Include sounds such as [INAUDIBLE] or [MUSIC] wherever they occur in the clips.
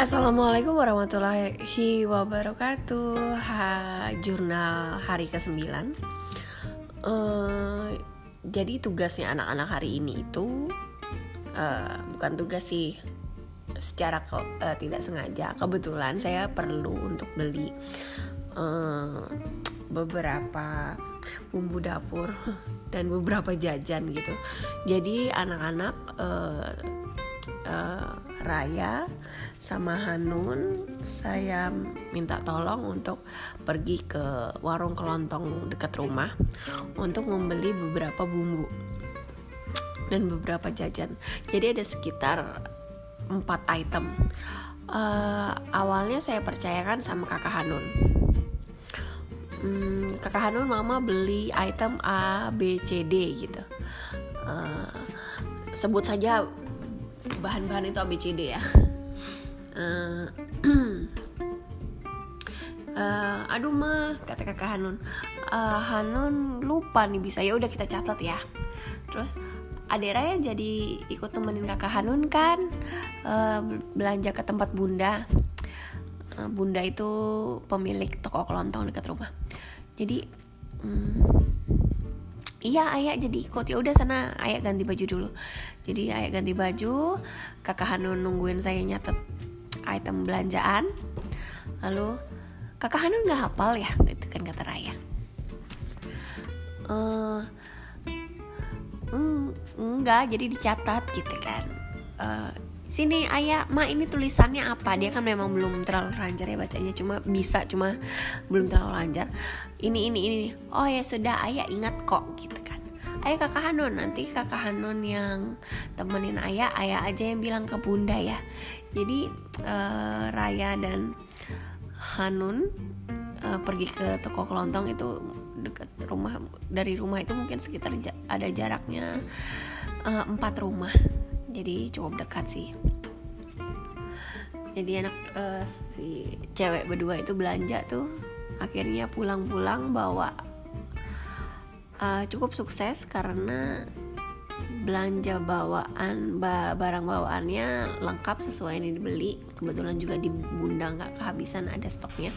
Assalamualaikum warahmatullahi wabarakatuh. Ha, Jurnal hari ke-9 uh, Jadi tugasnya anak-anak hari ini itu uh, Bukan tugas sih Secara ke, uh, tidak sengaja. Kebetulan saya perlu untuk beli uh, Beberapa bumbu dapur [LAUGHS] Dan beberapa jajan gitu. Jadi anak-anak uh, Raya sama Hanun saya minta tolong untuk pergi ke warung kelontong dekat rumah untuk membeli beberapa bumbu dan beberapa jajan. Jadi ada sekitar empat item. Uh, awalnya saya percayakan sama kakak Hanun. Hmm, kakak Hanun mama beli item A B C D gitu. Uh, sebut saja bahan-bahan itu A B C D ya. Uh, uh, [CLEARS THROAT] aduh mah kata kakak Hanun. Uh, Hanun lupa nih bisa ya udah kita catat ya. Terus Adek Raya jadi ikut temenin kakak Hanun kan? Uh, belanja ke tempat bunda. Uh, bunda itu pemilik toko kelontong dekat rumah. Jadi um, iya ayah jadi ikut. Ya udah sana ayah ganti baju dulu. Jadi ayah ganti baju. Kakak Hanun nungguin saya nyatet item belanjaan. Lalu kakak Hanun nggak hafal ya? Itu kan kata Raya. Uh, mm, enggak jadi dicatat gitu kan. Uh, sini ayah ma ini tulisannya apa? Dia kan memang belum terlalu lancar ya bacanya cuma bisa cuma belum terlalu lancar. Ini ini ini. Oh ya sudah ayah ingat kok gitu kan. Ayah kakak Hanun nanti kakak Hanun yang temenin ayah ayah aja yang bilang ke bunda ya. Jadi uh, Raya dan Hanun uh, pergi ke toko kelontong itu dekat rumah dari rumah itu mungkin sekitar ada jaraknya uh, empat rumah. Jadi cukup dekat sih jadi anak uh, si cewek berdua itu belanja tuh. Akhirnya pulang-pulang bawa uh, cukup sukses karena belanja bawaan barang bawaannya lengkap sesuai yang dibeli. Kebetulan juga di bunda nggak kehabisan ada stoknya.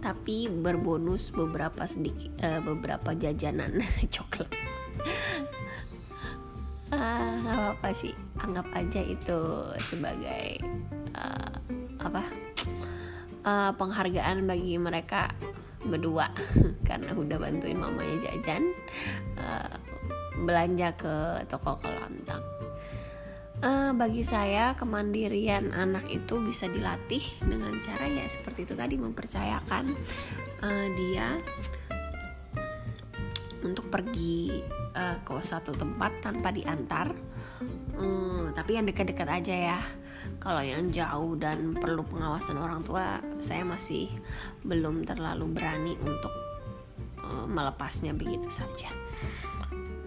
Tapi berbonus beberapa sedikit uh, beberapa jajanan [LAUGHS] coklat. Ah, apa sih. Anggap aja itu sebagai uh, apa uh, [TSK] penghargaan bagi mereka berdua [LAUGHS] karena udah bantuin mamanya jajan uh, belanja ke toko kelontong. Uh, bagi saya kemandirian anak itu bisa dilatih dengan cara ya seperti itu tadi mempercayakan uh, dia untuk pergi uh, ke satu tempat tanpa diantar. Um, tapi yang dekat-dekat aja ya. Kalau yang jauh dan perlu pengawasan orang tua, saya masih belum terlalu berani untuk uh, melepasnya begitu saja.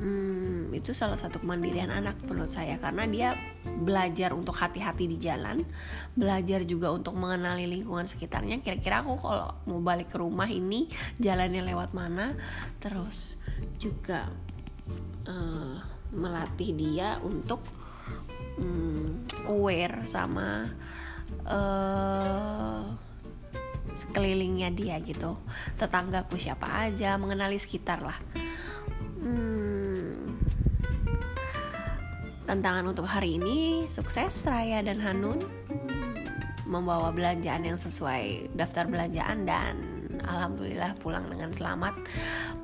Hmm, itu salah satu kemandirian anak menurut saya karena dia belajar untuk hati-hati di jalan belajar juga untuk mengenali lingkungan sekitarnya. Kira-kira aku kalau mau balik ke rumah ini jalannya lewat mana terus juga uh, melatih dia untuk um, aware sama uh, sekelilingnya dia gitu. Tetanggaku siapa aja mengenali sekitar lah. Tantangan untuk hari ini sukses Raya dan Hanun. Membawa belanjaan yang sesuai daftar belanjaan dan alhamdulillah pulang dengan selamat.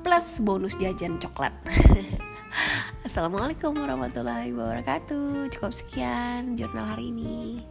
Plus bonus jajan coklat. [LAUGHS] Assalamualaikum warahmatullahi wabarakatuh. Cukup sekian jurnal hari ini.